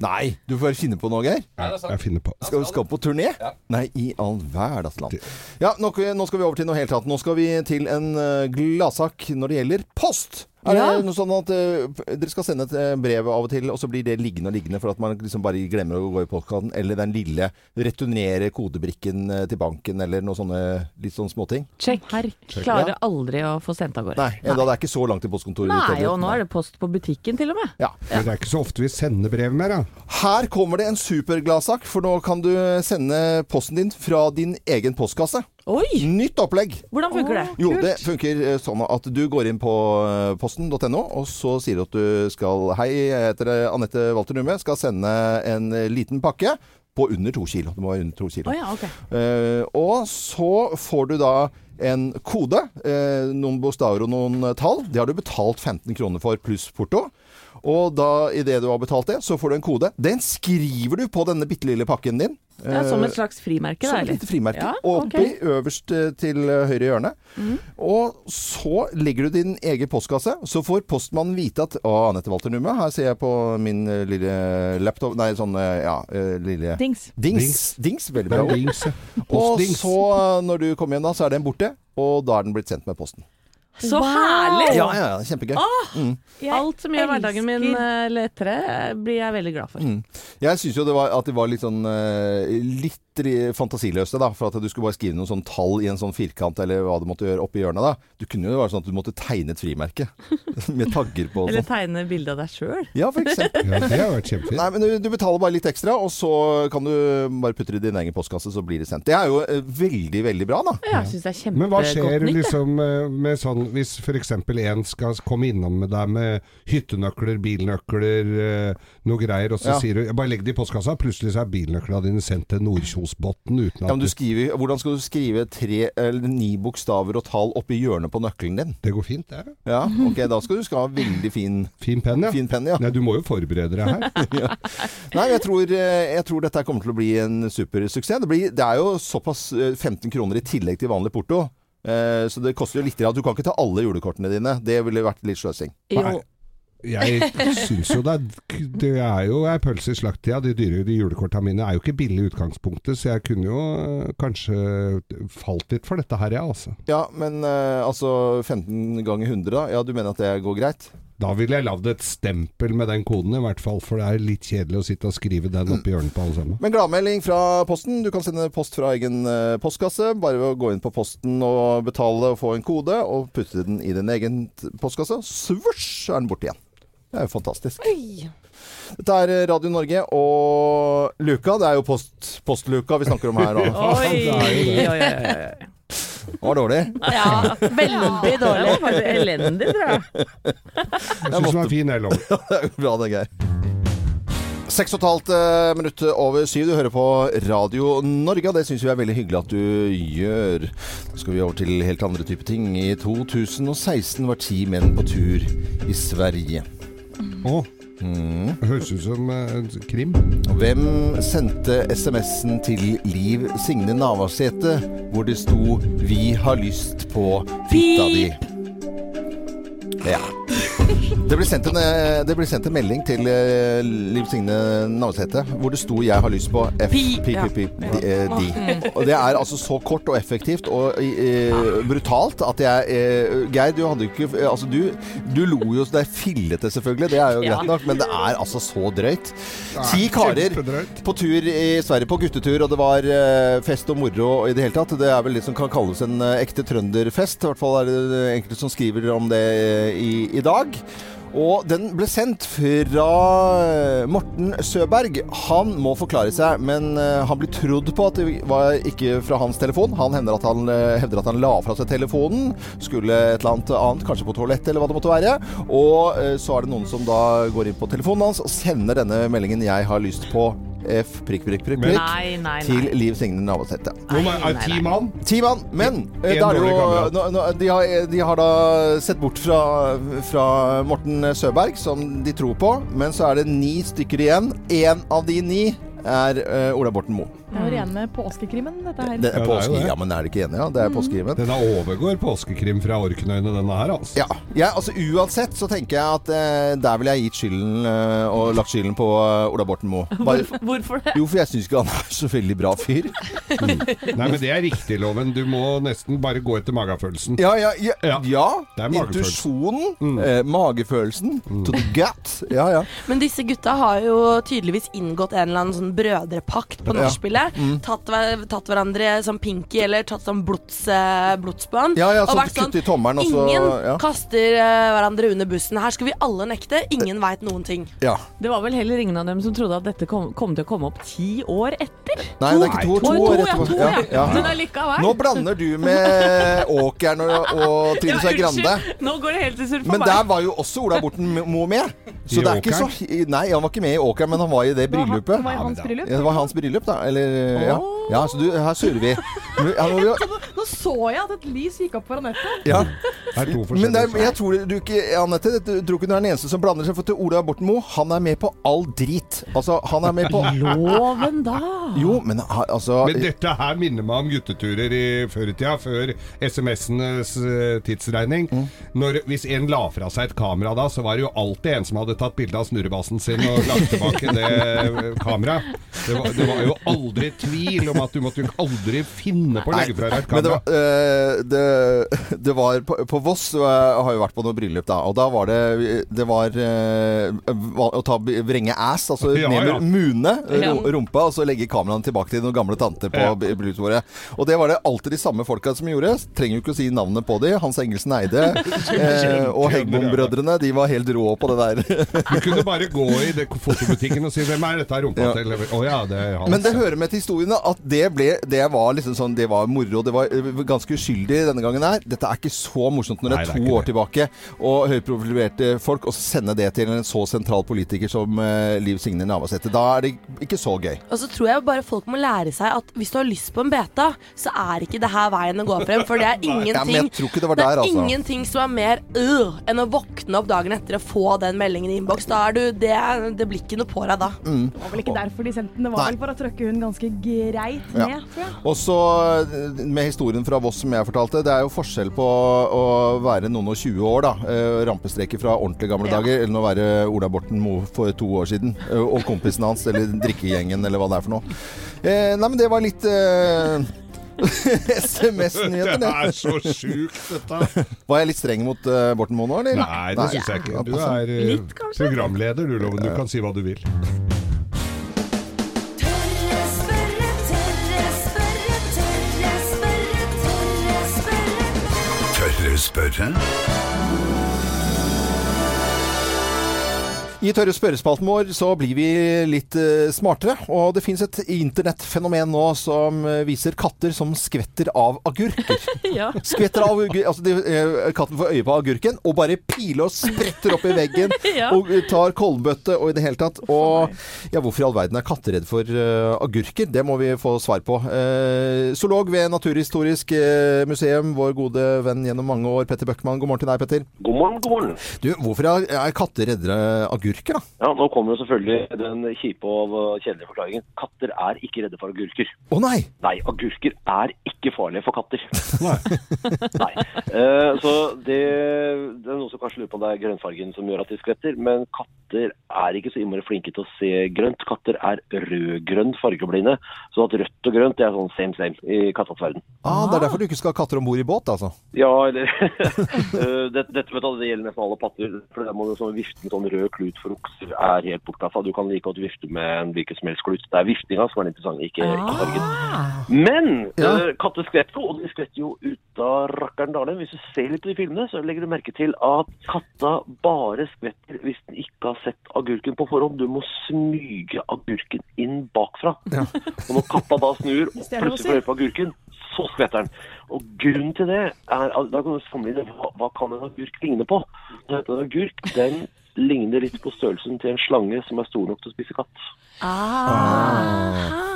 Nei, du får finne på noe, Geir. Jeg finner på. Skal, du skal på turné? Nei, i all verdens land. Ja, nå, nå skal vi over til noe helt annet. Nå skal vi til en gladsak når det gjelder post. Er Ja. det noe sånn at uh, dere skal sende et eh, brev av og til, og så blir det liggende og liggende for at man liksom bare glemmer å gå i postkassen? Eller den lille returnere kodebrikken eh, til banken, eller noe sånne litt sånne småting? Check. Klarer Ja. aldri å få sendt av gårde. Nei, enda det er ikke så langt til postkontoret. Nei, ditt, og nå er det post på butikken til og med. Ja. Men det er ikke så ofte vi sender brev mer, da. Her kommer det en supergladsak, for nå kan du sende posten din fra din egen postkasse. Oi! Nytt opplegg. Hvordan funker det? Jo, det funker eh, sånn at du går inn på eh, posten.no, og så sier du at du skal Hei, jeg heter eh, Anette Walter Numme. Skal sende en liten pakke på under to kilo. Det må være under to kilo. Oh, ja, okay. Eh, og så får du da en kode, eh, noen bokstaver og noen tall. Det har du betalt 15 kroner for pluss porto. Og da, idet du har betalt det, så får du en kode. Den skriver du på denne bitte lille pakken din. Er som et slags frimerke, som et lite frimerke. Ja, Oppi. Mhm. øverst eh, til eh, høyre hjørne. Og så legger du din egen postkasse. Så får postmannen vite at Å, Anette Walter Numme, her ser jeg på min eh, lille laptop Nei, sånn ja, lille Dings. Dings. Dings. Veldig bra. dings. Og så, når du kommer hjem da, så er den borte. Og da er den blitt sendt med posten. Så Wow! herlig! Ja, ja, ja, kjempegøy. Mm. Alt som gjør hverdagen min eh, lettere, eh, blir jeg veldig glad for. Mm. Jeg syns jo det var, at det var litt sånn eh, Litt fantasiløse, da. For at du skulle bare skrive noen sånn tall i en sånn firkant, eller hva du måtte gjøre oppi hjørnet. da. Du kunne jo være sånn at du måtte tegne et frimerke. (laughs) Med tagger på og Eller sånn. tegne bilde av deg sjøl. Ja, for eksempel. Ja, det har vært kjempefint. Nei, men du, du betaler bare litt ekstra, og så kan du bare putte det i din egen postkasse, så blir det sendt. Det er jo eh, veldig, veldig bra, da. Jeg syns det er kjempegodt Men hva skjer nytt. liksom eh, med sånn Hvis f.eks. en skal komme innom med deg med hyttenøkler, bilnøkler, eh, noe greier, og så Ja. sier du 'bare legg det i postkassa', plutselig så er bilnøklene dine sendt til Nordkjos Kosbotn uten Ja, men du skriver, hvordan skal du skrive tre eller ni bokstaver og tall oppi hjørnet på nøkkelen din? det går fint, det. Ja, ok, da skal du skal ha veldig fin, Fin penn, ja. fin pen, ja. Nei, du må jo forberede deg her. (laughs) Nei, jeg tror, eh, jeg tror dette kommer til å bli en supersuksess. Det, blir, det er jo såpass eh, 15 kroner i tillegg til vanlig porto. Eh, Så det koster jo litt. Du kan ikke ta alle julekortene dine. Det ville vært litt sløsing. Nei. Jeg syns jo det er, det er jo ei pølse i slakttida. De dyre de julekorta mine er jo ikke billige i utgangspunktet, så jeg kunne jo øh, kanskje falt litt for dette her, jeg, altså. Ja, men eh, altså 15 ganger 100, da? Ja, du mener at det går greit? Da ville jeg lagd et stempel med den koden, i hvert fall. For det er litt kjedelig å sitte og skrive den oppi hjørnet på alle sammen. Men gladmelding fra Posten. Du kan sende post fra egen eh, postkasse. Bare ved å gå inn på Posten og betale og få en kode, og putte den i din egen postkasse. Svosj, er den borte igjen. Det er jo fantastisk. Dette er eh, Radio Norge og Luka. Det er jo post, postluka vi snakker om her. da. (laughs) Oi, det oi, oi, oi. Det var dårlig. Ja, veldig Det dårlig. var elendig, tror jeg. Jeg syns den var fin, jeg, Lov. (laughs) Det er jo bra, det, Geir. Seks og et halvt eh, minutt over syv. Du hører på Radio Norge, og det syns vi er veldig hyggelig at du gjør. Nå skal vi over til helt andre typer ting. I 2016 var ti menn på tur i Sverige. Å, Mm. høres ut som uh, krim. Hvem sendte SMS-en til Liv Signe Navarsete hvor det sto 'Vi har lyst på fitta di'? Ja. Det ble, sendt en, eh, det ble sendt en melding til eh, Liv Signe Navarsete hvor det sto 'Jeg har lyst på F... Pi. Pi, pi, pi, di, eh, di'. Og det er altså så kort og effektivt og eh, brutalt at jeg eh, Geir, du hadde jo ikke Altså, du, du lo jo så det er fillete, selvfølgelig. Det er jo greit nok, men det er altså så drøyt. Ti karer Kjempedrøyt. på tur i Sverige, på guttetur, og det var eh, fest og moro i det hele tatt. Det er vel det som kan kalles en eh, ekte trønderfest. I hvert fall er det enkelte som skriver om det eh, i, i dag. Og den ble sendt fra eh, Morten Søberg. Han må forklare seg, men eh, han blir trodd på at det var ikke fra hans telefon. Han hevder at han, eh, hevder at han la fra seg telefonen. Skulle et eller annet annet, kanskje på toalettet eller hva det måtte være. Og så er det noen som da går inn på telefonen hans og sender denne meldingen 'Jeg har lyst på F prikk, prikk, prikk, prikk' Nei, nei, til nei. Liv Signe Navarsete. Hvor er ti mann? Ti mann, men en, En er dårlig jo, nå, nå, de, har, de har da sett bort fra, fra Morten Søberg, som de tror på. Men så er det ni stykker igjen. Én av de ni er uh, Ola Borten Moe. Det er jo rene påskekrimmen, dette her. Det det er påske, det. ja, men er det ikke enig? Ja, det er påskekrimmen. Denne overgår påskekrim fra Orknøyene, denne her, altså. Ja, jeg, altså Uansett så tenker jeg at uh, der ville jeg gitt skylden uh, og lagt skylden på Ola Borten Moe. (laughs) Hvorfor, hvorfor det? Jo, for jeg syns ikke han er så veldig bra fyr. (laughs) Nei, men det er riktig, Loven. Du må nesten bare gå etter magefølelsen. Ja, ja, ja. Ja, ja. det er magefølelsen. Intuisjonen, eh, to the gut. Ja, ja. Men disse gutta har jo tydeligvis inngått en eller annen sånn brødrepakt på Ja. Mm. Tatt, tatt hverandre som pinky eller tatt som blods, eh, blodsbånd. Ja, ja, Og sånn vært sånn i også, Ingen ja. kaster eh, hverandre under bussen. Her skal vi alle nekte. Ingen veit noen ting. ja. Det var vel heller ingen av dem som trodde at dette kom, kom til å komme opp ti år etter? Nei, det er ikke to, to, to år ja, etterpå. to, Ja, ja. ja. Men allikevel. Nå blander du med Åkeren og, og Trine Skei Grande. Nå går det helt til surr for Men meg. der var jo også Ola Borten Moe med. Så I det er ikke så Nei, han var ikke med i Åkeren, men han var i det bryllupet. Bryllup. Ja, det var hans bryllup, da. Eller Ja, ja så du, her surrer vi. Ja, (laughs) nå Nå så jeg at et lys gikk opp for Anette. ja. Det er to Men forskjellige det er, jeg tror du ikke Anette, jeg tror ikke du er den eneste som blander seg. For til Ola Borten Moe, han er med på all drit. Altså, han er med på (laughs) Loven, da! Jo, men altså Men dette her minner meg om gutteturer i før i tida, før SMS-enes eh, tidsregning. Mm. Når, hvis en la fra seg et kamera da, så var det jo alltid en som hadde tatt bilde av snurrebassen sin og lagt tilbake det eh, kameraet. Det, var- det var jo aldri tvil om at du måtte jo aldri finne på å legge fra deg et men det kamera. var, eh, det, det var på, på Voss og jeg har jo vært på noe bryllup, da. Og da var det Det var eh, å ta vrenge ass, altså Ja, ned med Ja. mune, rumpa, og så legge kameraene tilbake til noen gamle tanter på Ja. bryllupsbordet. Og det var det alltid de samme folka som gjorde. Trenger jo ikke å si navnet på de. Hans Engelsen Eide (laughs) eh, og Hegmon-brødrene, de var helt rå på det der. Du kunne bare gå i det, (laughs) fotobutikken og si 'Hvem er dette rumpa Ja. til?' Å ja, det er Hans. Men det hører med til historiene at det ble Det var liksom sånn Det var moro. Det var eh, ganske uskyldig denne gangen her. Dette er ikke så morsomt når det Nei, er det er to ikke år tilbake, og høyprofilerte folk, og sende det til en så sentral politiker som uh, Liv Signe Navarsete. Da er det ikke så gøy. Og så tror jeg bare folk må lære seg at hvis du har lyst på en beta, så er ikke det her veien å gå frem. For det er (laughs) ingenting det det er der, altså. ingenting som er mer øh, enn å våkne opp dagen etter og få den meldingen i innboks. Da er du det, det blir ikke noe på deg da. Mm. Det var vel ikke derfor de sendte den, det var Nei. vel for å trøkke hun ganske greit Ja. ned, tror jeg. Og så eh, med historien fra Voss som jeg fortalte, det er jo forskjell på å være noen og 20 år, da. eh, Rampestreker fra ordentlig gamle Ja. dager, eller å være Ola Borten Moe for to år siden. eh, Og kompisen hans, eller drikkegjengen, eller hva det er for noe. Eh, nei, men det var litt eh, (laughs) SMS-nyheter, Det det. er så sjukt, dette. Var jeg litt streng mot uh, Borten Moe nå, eller? Nei, det syns jeg ikke. Du er uh, Litt, programleder, du, Loven. Du kan si hva du vil. Tørre I tørre spørrespalten vår så blir vi litt eh, smartere, og det fins et internettfenomen nå som eh, viser katter som skvetter av agurker. (laughs) Ja. Skvetter av altså de, eh, Katten får øye på agurken og bare piler og spretter opp i veggen (laughs) Ja. og tar kolbøtte og i det hele tatt. Og ja, hvorfor i all verden er katter redd for uh, agurker? Det må vi få svar på. Uh, zoolog ved Naturhistorisk uh, museum, vår gode venn gjennom mange år, Petter Bøckmann. God morgen til deg, Petter. God morgen, god morgen. Du, hvorfor er, er katter reddere agurker, da? Ja, Nå kommer jo selvfølgelig den kjipe og kjedelige forklaringen. Katter er ikke redde for agurker. Å nei! Nei, agurker er ikke farlige for katter. (laughs) Nei. Eh, så det, det er noen som kanskje lurer på om det er grønnfargen som gjør at de skvetter, men katter er ikke så innmari flinke til å se grønt. Katter er rød-grønn fargeblinde, så at rødt og grønt det er sånn same same i kattas verden. Ah, det er derfor du ikke skal ha katter om bord i båt, altså? Ja, eller Dette (laughs) det, Dette vet du, det gjelder nesten alle patter. For det må du sånn vifte med sånn rød klut for er helt bortkasta. Du kan like godt vifte med en hvilken som helst klut. Det er viftinga som er det interessante, ikke, ikke fargen. Men Ja. uh, katter skvetter jo, og de skvetter jo ut av rakkeren dalen. Hvis du ser litt på de filmene, så legger du merke til at katta bare skvetter hvis den ikke har sett agurken på forhånd. Du må smyge agurken inn bakfra. Og når katta da snur og plutselig får øye på agurken, så skvetter den. Og grunnen til det er at Da kan du sammenligne hva, hva kan en agurk ligne på. Det heter En agurk den ligner litt på størrelsen til en slange som er stor nok til å spise katt. Ah.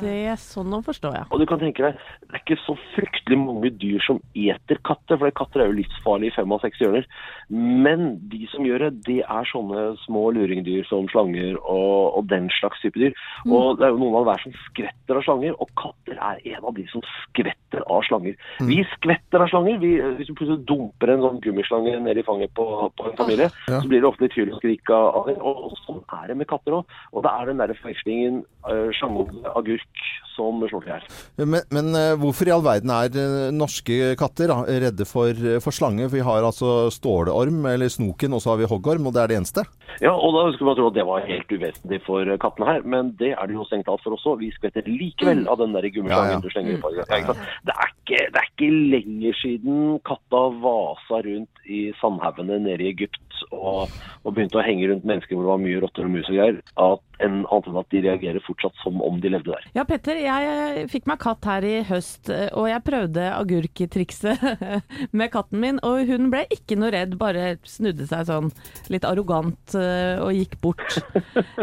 Det er sånn å forstå, ja. Og du kan tenke deg, det er ikke så fryktelig mange dyr som eter katter, for katter er jo livsfarlige i fem av seks hjørner. Men de som gjør det, det er sånne små luringdyr som slanger og, og den slags type dyr. Og det er jo noen av hver som skvetter av slanger, og katter er en av de som skvetter av slanger. Vi skvetter av slanger. Vi, hvis du plutselig dumper en sånn gummislange ned i fanget på, på en familie, Ja. så blir det ofte litt hyl og skrik av det. Og, og sånn er det med katter òg. Og det er den derre forvekslingen uh, slangeagurk like som slår til her. Men, men eh, hvorfor i all verden er eh, norske katter da, redde for, eh, for slange? For vi har altså stålorm, eller snoken, og så har vi hoggorm, og det er det eneste. Ja, og da skulle man tro at det var helt uvesentlig for kattene her, men det er det jo strengt tatt for oss òg. Vi skvetter likevel av den der gummislangen Ja, ja. du slenger i. Ja. Det, er ikke, det er ikke lenger siden katta vasa rundt i sandhaugene nede i Egypt og, og begynte å henge rundt mennesker hvor det var mye rotter og mus og greier, at en annet enn at de reagerer fortsatt som om de levde der. Ja, Petter, jeg fikk meg katt her i høst, og jeg prøvde agurktrikset (laughs) med katten min, og hun ble ikke noe redd, bare snudde seg sånn litt arrogant eh, og gikk bort. (laughs)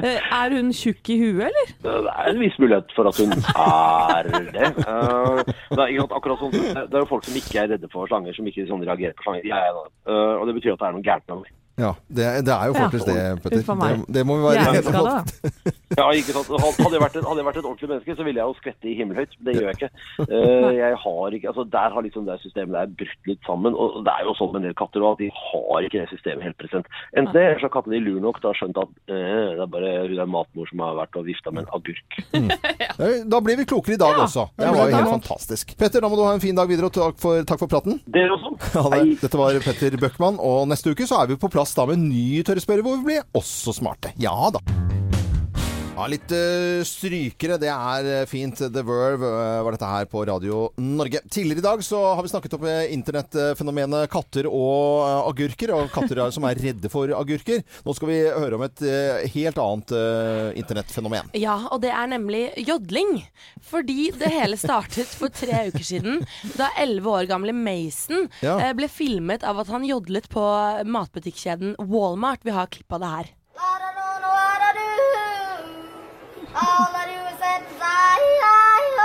Eh, Er hun tjukk i huet, eller? Det er en viss mulighet for at hun er det. Eh, det, er, akkurat sånn, det er jo folk som ikke er redde for slanger, som ikke sånn reagerer på slanger. Jeg det. Og det betyr at det er noe gærent med meg. Ja, det, det er jo Ja. det, Petter. Det, det må vi være enige om. Ja, ikke sant? Hadde jeg vært, et- hadde jeg vært et ordentlig menneske, så ville jeg jo skvette i himmelhøyt. Det gjør jeg ikke. Uh, jeg har ikke altså Der har liksom det systemet der brutt litt sammen. Og det er jo sånn med en del katter òg, at de har ikke det systemet helt present. Enten det, eller så har kattene lur nok til å ha skjønt at uh, det er bare hun der matmor som har vært og vifta med en agurk. (laughs) Eh, Da blir vi klokere i dag Ja, også. det Det var jo helt fantastisk. Petter, da må du ha en fin dag videre, og takk for, takk for praten. Dere også. Ja, det. Dette var Petter Bøckmann, og neste uke så er vi på plass da med en ny tørrspørrer, hvor vi blir også smarte. Ja da. Ja, litt eh, strykere, det er eh, fint. The Verve eh, var dette her på Radio Norge. Tidligere i dag så har vi snakket om internettfenomenet katter og agurker, og katter er, som er redde for agurker. Nå skal vi høre om et helt annet internettfenomen. Ja, og det er nemlig jodling. Fordi det hele startet for tre uker siden, da elleve år gamle Mason Ja. ble filmet av at han jodlet på matbutikkjeden Walmart. Vi har klipp av det her. All I do is sit and sigh.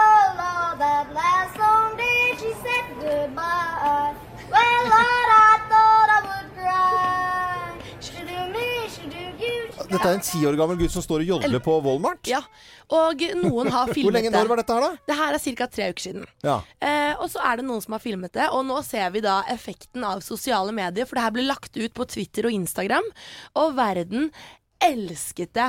Oh Lord, that last long day she said goodbye. Well, Lord, I thought I would cry. Should do me, should do you. should Dette er en ti år gammel gutt som står og jodler på Walmart. Ja, og noen har (laughs) filmet Hvor lenge når var dette her, da? Det her er ca. tre uker siden. Ja. Eh, og så er det noen som har filmet det, og nå ser vi da effekten av sosiale medier, for det her ble lagt ut på Twitter og Instagram, og verden elsket det.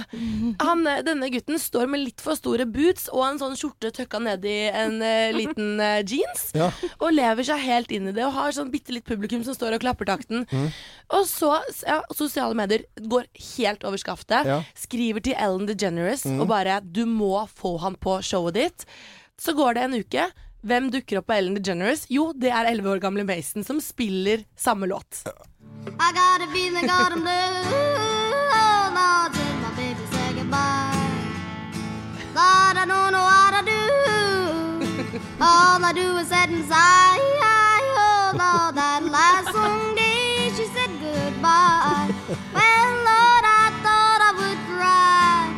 Han, eh, denne gutten står med litt for store boots og en sånn skjorte tøkka ned i en uh, liten uh, jeans, Ja. og lever seg helt inn i det, og har sånn bitte litt publikum som står og klapper takten. Mm. Og så, ja, sosiale medier går helt over skaftet. Ja. Skriver til Ellen DeGeneres Mm. og bare 'du må få han på showet ditt'. Så går det en uke. Hvem dukker opp på Ellen DeGeneres? Jo, det er 11 år gamle Mason som spiller samme låt. I got a feeling got blue. Oh did my baby say goodbye? Lord, I don't know what I do. All I do is sit and sigh. Oh Lord, that last long day she said goodbye. Well, Lord, I thought I would cry.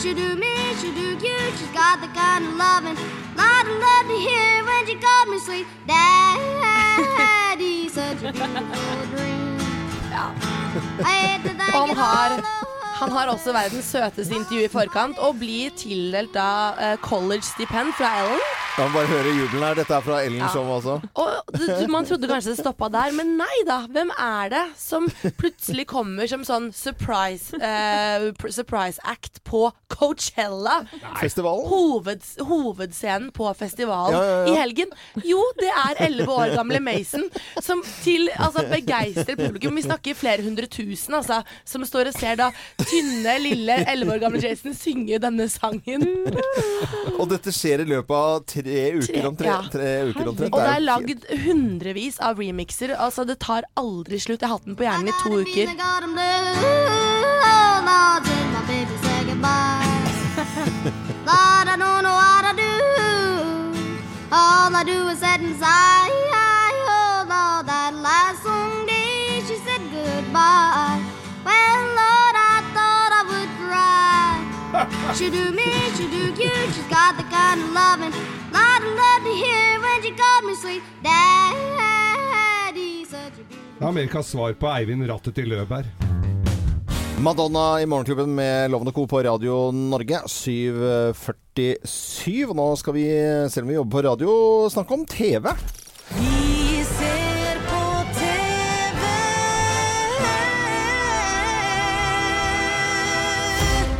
She do me, she do you. She's got the kind of loving Lord, I love to hear when she called me sweet daddy. Such a beautiful dream. Han har, han har også verdens søteste intervju i forkant, og blir tildelt da eh, college-stipend fra Ellen. Kan bare høre jubelen her. Dette er fra Ellen Ja. Show, altså. Og du, Man trodde kanskje det stoppa der, men nei da. Hvem er det som plutselig kommer som sånn surprise, eh, surprise act på Coachella? Festivalen. Hoved, hovedscenen på festivalen Ja, ja, i helgen. Jo, det er 11 år gamle Mason som til altså, begeistrer publikum. Vi snakker flere hundre tusen altså, som står og ser da tynne, lille 11 år gamle Jason synge denne sangen. Og dette skjer i løpet av tre uker om tre, ja. tre uker omtrent. Og det er lagd hundrevis av remixer. Altså, det tar aldri slutt. Jeg har hatt den på hjernen i to I uker. got a feeling got set blue. She do me, she do you. She's got the kind of loving lot of love to hear when she called me sweet daddy. Such a beautiful. Det er Amerikas svar på Eivind Rattet i Løberg. Madonna i Morgenklubben med Lovende og Co. på Radio Norge. 7.47. Nå skal vi, selv om vi jobber på radio, snakke om TV.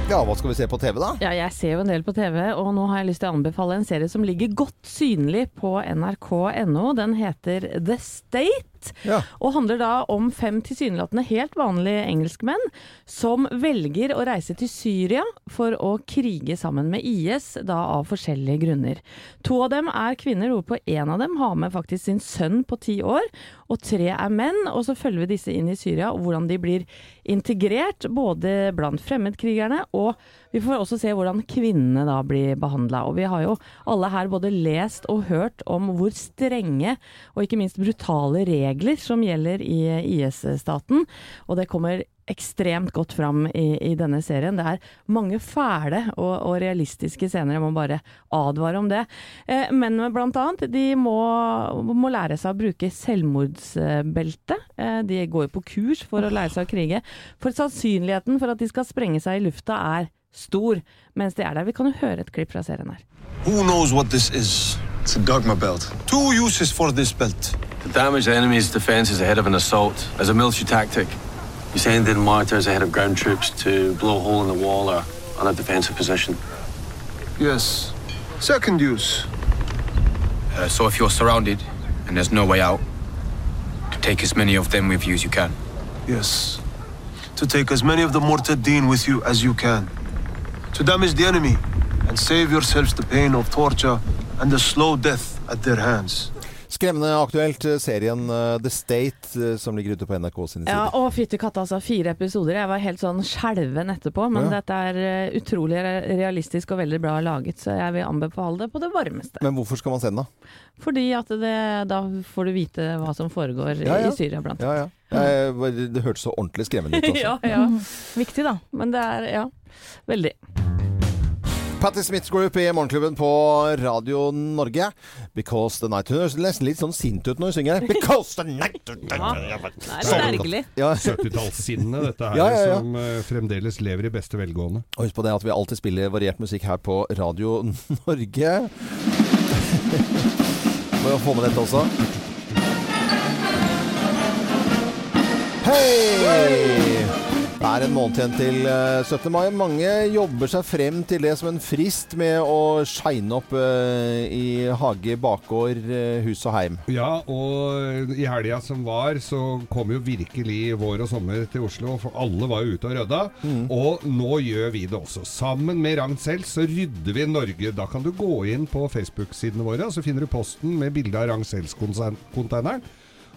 Ja, hva skal vi se på TV, da? Ja, jeg ser jo en del på TV, og nå har jeg lyst til å anbefale en serie som ligger godt synlig på nrk.no. Den heter The State. Ja. Og handler da om fem tilsynelatende helt vanlige engelskmenn som velger å reise til Syria for å krige sammen med IS, da av forskjellige grunner. To av dem er kvinner, hvorpå en av dem har med faktisk sin sønn på ti år, og tre er menn. Og så følger vi disse inn i Syria, og hvordan de blir integrert, både blant fremmedkrigerne, og vi får også se hvordan kvinnene da blir behandla. Og vi har jo alle her både lest og hørt om hvor strenge og ikke minst brutale regler som gjelder i IS-staten. Og det kommer ekstremt godt fram i, i denne serien. Det er mange fæle og, og realistiske scener, jeg må bare advare om det. Eh, men blant annet, de må, må lære seg å bruke selvmordsbelte. Eh, de går jo på kurs for å lære seg å krige. For sannsynligheten for at de skal sprenge seg i lufta er stor mens de er der. Vi kan jo høre et klipp fra serien her. Who knows what this is? It's a dogma belt. Two uses for this belt. To damage the enemy's defenses ahead of an assault as a military tactic. You send in mortars ahead of ground troops to blow a hole in the wall or on a defensive position. Yes. Second use. Uh, so if you're surrounded and there's no way out, to take as many of them with you as you can. Yes. To take as many of the Mortadine with you as you can. To damage the enemy and save yourselves the pain of torture and the slow death at their hands. Skremmende aktuelt, eh, serien eh, The State, eh, som ligger ute på NRK sine Ja, sider. å fytti katta, altså. Fire episoder. Jeg var helt sånn skjelven etterpå. Men Ja. dette er utrolig realistisk og veldig bra laget, så jeg vil anbefale det på det varmeste. Men hvorfor skal man se den, da? Fordi at det, da får du vite hva som foregår Ja, ja. i Syria, blant Ja, ja. Jeg, det hørtes så ordentlig skremmende ut. Også. (laughs) ja, ja. Viktig, da. Men det er Ja. Veldig. Patti Smith Group i Morgenklubben på Radio Norge. Because the night Hun høres nesten litt sånn sint ut når hun synger. Because the night Ja, det er Sånn. særlig. Ja. 70-tallssinnet, dette her, Ja, ja, ja. som uh, fremdeles lever i beste velgående. Og husk på det at vi alltid spiller variert musikk her på Radio Norge. Må jo få med dette også. Hei! Det er en måned igjen til eh, 17. mai. Mange jobber seg frem til det som en frist med å shine opp eh, i hage, bakgård, eh, hus og heim. Ja, og i helga som var, så kom jo virkelig vår og sommer til Oslo, for alle var jo ute og rydda. Og nå gjør vi det også. Sammen med Ragn selv så rydder vi Norge. Da kan du gå inn på Facebook-sidene våre, og så finner du posten med bilde av Ragn Selv-konteineren.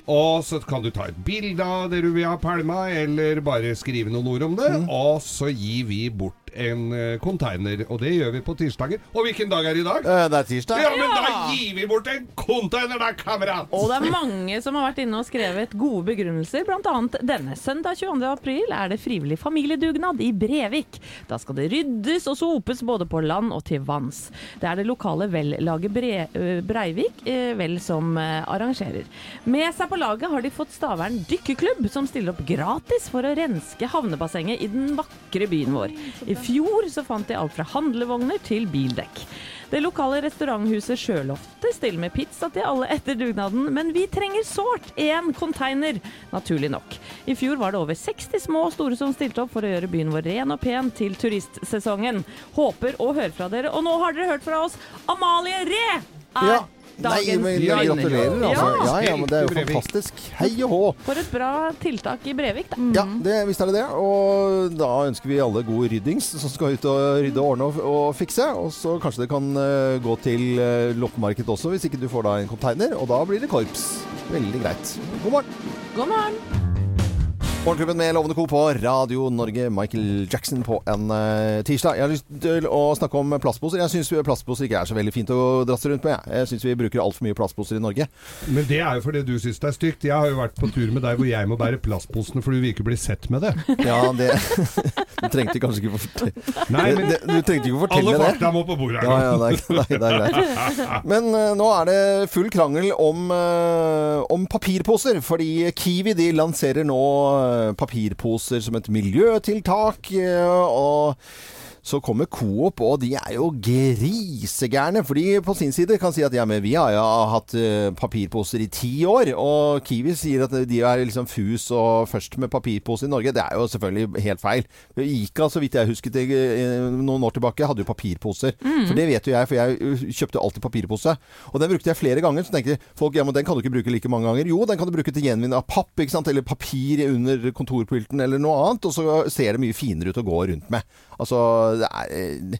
Og så kan du ta et bilde av det du vil ha pælma, eller bare skrive noen ord om det. Og så gir vi bort en eh, container, og det gjør vi på tirsdager. Og hvilken dag er det i dag? Eh, Det er tirsdag. Ja, men da gir vi bort en container da, kamerat! Og det er mange som har vært inne og skrevet gode begrunnelser, bl.a. denne. Søndag 22. april er det frivillig familiedugnad i Brevik. Da skal det ryddes og sopes både på land og til vanns. Det er det lokale Vel-laget Bre Breivik Vel som arrangerer. Med seg på laget har de fått Stavern dykkerklubb, som stiller opp gratis for å renske havnebassenget i den vakre byen vår. I fjor så fant de alt fra handlevogner til bildekk. Det lokale restauranthuset Sjøloftet stiller med pizza til alle etter dugnaden, men vi trenger sårt én container, naturlig nok. I fjor var det over 60 små og store som stilte opp for å gjøre byen vår ren og pen til turistsesongen. Håper å høre fra dere. Og nå har dere hørt fra oss. Amalie Ree er Ja. Nei, dagens men vinner. gratulerer, altså. Ja. Ja, ja, men det er jo fantastisk. Hei og hå. For et bra tiltak i Brevik, da. Ja, det, visst er det det. Og da ønsker vi alle god ryddings som skal ut og rydde, ordne og, og fikse. Og så kanskje det kan uh, gå til uh, loppemarked også, hvis ikke du får da en container. Og da blir det korps. Veldig greit. God morgen. God morgen. Morgenklubben med Lovende Co. på Radio Norge. Michael Jackson på en uh, tirsdag. Jeg har lyst til å snakke om plastposer. Jeg syns plastposer ikke er så veldig fint å drasse rundt med. Jeg, jeg syns vi bruker altfor mye plastposer i Norge. Men det er jo fordi du syns det er stygt. Jeg har jo vært på tur med deg hvor jeg må bære plastposene fordi vil ikke bli sett med det. Ja, det (laughs) Du trengte kanskje ikke å fortelle Nei, (laughs) men det, Du trengte ikke å fortelle alle det. fakta må på bordet her ja, nå. er, nei, det er greit. (laughs) Men uh, nå er det full krangel om, uh, om papirposer. Fordi Kiwi de lanserer nå eh, papirposer som et miljøtiltak. Uh, og så kommer Coop, og de er jo grisegærne. For de på sin side kan si at ja, men vi har jo hatt eh, papirposer i ti år. Og Kiwi sier at de er liksom fus og først med papirpose i Norge. Det er jo selvfølgelig helt feil. Ica, så vidt jeg husket eh, noen år tilbake, hadde jo papirposer. For det vet jo jeg, for jeg kjøpte alltid papirpose. Og den brukte jeg flere ganger. Så tenkte folk ja, men den kan du ikke bruke like mange ganger. Jo, den kan du bruke til gjenvinning av papp, ikke sant? eller papir under kontorpulten eller noe annet. Og så ser det mye finere ut å gå rundt med. Altså, det er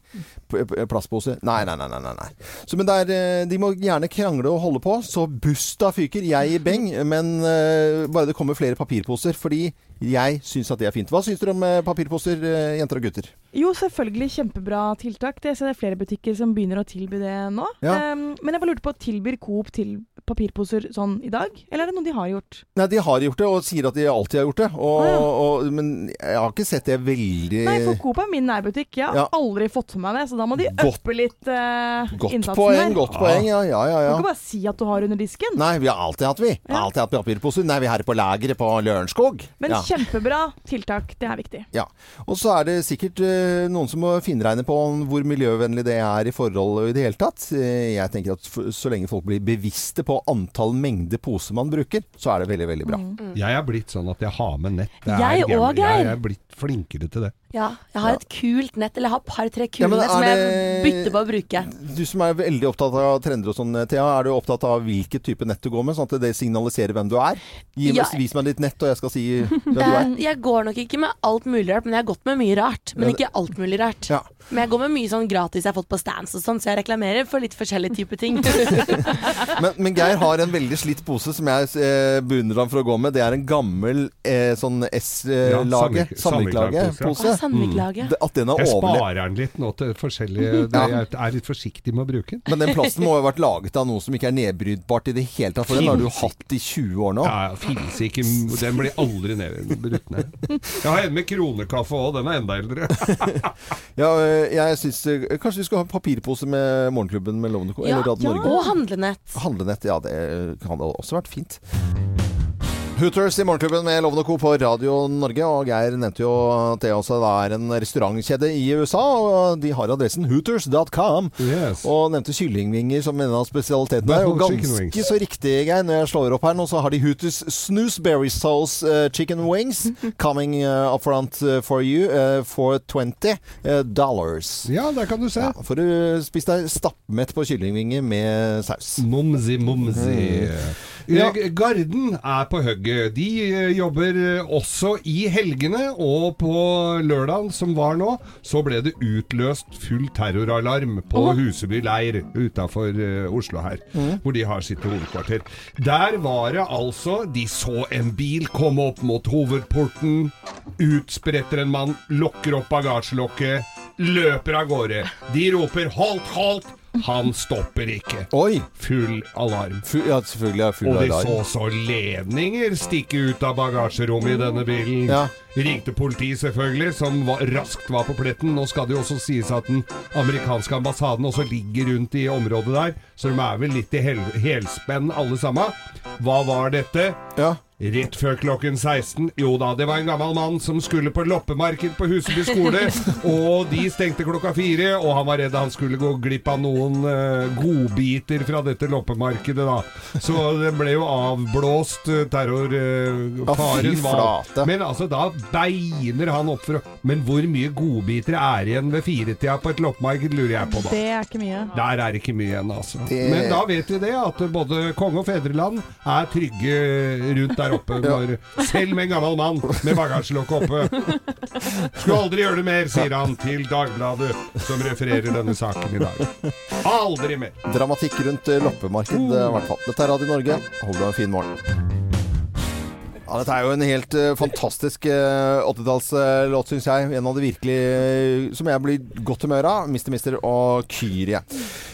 eh, plastpose Nei, nei, nei. nei, nei. Så, men det er, eh, de må gjerne krangle og holde på. Så busta fyker. Jeg i beng. Men eh, bare det kommer flere papirposer. Fordi jeg syns at det er fint. Hva syns dere om eh, papirposer, eh, jenter og gutter? Jo, selvfølgelig kjempebra tiltak. Det er flere butikker som begynner å tilby det nå. Ja. Um, men jeg bare lurte på, tilbyr Coop til papirposer sånn i dag? Eller er det noe de har gjort? Nei, de har gjort det, og sier at de alltid har gjort det. Og, ah, ja. og, men jeg har ikke sett det veldig Nei, for Coop er min nærbutikk. Jeg har Ja. aldri fått med meg det, så da må de øppe litt uh, Godt innsatsen poeng, her. godt poeng. Ja, ja, ja. Du kan bare si at du har under disken. Nei, vi har alltid hatt, vi. Alltid hatt papirposer. Nei, vi er her på lageret på Lørenskog. Men. Kjempebra tiltak, det er viktig. ja. Og så er det sikkert uh, noen som må finregne på hvor miljøvennlig det er i forhold i det hele tatt. Eh, jeg tenker at så lenge folk blir bevisste på antall mengde poser man bruker, så er det veldig, veldig bra. Mm. Jeg er blitt sånn at jeg har med nett. Det Jeg òg Geir. Jeg er blitt flinkere til det. Ja, jeg har et kult nett, eller jeg har et par-tre kule Ja, nett som jeg bytter på å bruke. Du som er veldig opptatt av trender og sånn, Thea. Er du opptatt av hvilket type nett du går med, sånn at det signaliserer hvem du er? Gi, Ja. Vis meg ditt nett, og jeg skal si (laughs) hvem du Eh, er. Jeg går nok ikke med alt mulig rart, men jeg har gått med mye rart. Men ikke alt mulig rart. Ja. Men jeg går med mye sånn gratis jeg har fått på stands og sånn, så jeg reklamerer for litt forskjellige typer ting. (laughs) Men, men Geir har en veldig slitt pose som jeg eh, beundrer ham for å gå med. Det er en gammel eh, sånn S-lage, samvik- samvirkelagepose. Å, Sandviklage. At den har Jeg overlevd. sparer den litt nå til forskjellige det, Jeg er litt forsiktig med å bruke den. Men den plasten må jo ha vært laget av noe som ikke er nedbrytbart i det hele tatt. For den har du jo hatt i 20 år nå. Ja, finnes ikke Den blir aldri ned, brutt ned. Jeg har en med kronekaffe òg, den er enda eldre. (laughs) Ja, eh, jeg synes, eh, Kanskje vi skal ha papirpose med Morgenklubben med Lovende Co. Ja, eller Radio ja, Norge. og handlenett. Handlenett, ja det kan ha også vært fint. Hooters i Morgenklubben med Lovende Co. på Radio Norge. Og Geir nevnte jo at det også er en restaurantkjede i USA. Og de har adressen hooters.com. Yes. Og nevnte kyllingvinger som en av spesialitetene. Det er jo ganske så riktig, Geir. Når jeg slår opp her nå, så har de Hooters Snoozeberry Sauce uh, Chicken Wings (laughs) coming uh, up front eh, for you uh, for 20 eh, dollars. Ja, der kan du se. Ja, for du spise deg stappmett på kyllingvinger med saus. Mumsi, mumsi. Ja. Eh, Garden er på hugget. De eh, jobber eh, også i helgene, og på lørdagen som var nå, så ble det utløst full terroralarm på Huseby leir utafor Oslo her, hvor de har sitt hovedkvarter. Der var det altså De så en bil komme opp mot hovedporten. Utspretter en mann, lokker opp bagasjelokket, løper av gårde. De roper 'halt, halt'! Han stopper ikke. Oi! Full alarm. Fu ja, selvfølgelig er full Og de alarm. så så ledninger stikke ut av bagasjerommet i denne bilen. Ja. Ringte politiet selvfølgelig, som var, raskt var på pletten. Nå skal det jo også sies at den amerikanske ambassaden også ligger rundt i området der, så de er vel litt i hel helspenn alle sammen. Hva var dette? Ja. Rett før klokken 16. Jo da, det var en gammel mann som skulle på loppemarked på Huseby skole. (laughs) og de stengte klokka fire, og han var redd han skulle gå glipp av noen uh, godbiter fra dette loppemarkedet, da. Så det ble jo avblåst. Terror Terrorfaren Ja, var. Men altså, da beiner han opp for å Men hvor mye godbiter er igjen ved firetida på et loppemarked, lurer jeg på, da. Det er ikke mye. Der er det ikke mye igjen, altså. Det- Men da vet vi det, at både konge og fedreland er trygge rundt der oppe. Når, selv med en gammel mann med bagasjelokket oppe. Skulle aldri gjøre det mer, sier han til Dagbladet, som refererer denne saken i dag. Aldri mer. Dramatikk rundt loppemarked, i hvert fall. Dette er Radio Norge. Hold deg en fin morgen. Ja, dette er jo en helt uh, fantastisk uh, 80-tallslåt, syns jeg. En av de virkelig eh, som jeg blir godt humør av. Mister Mister og Kyrie.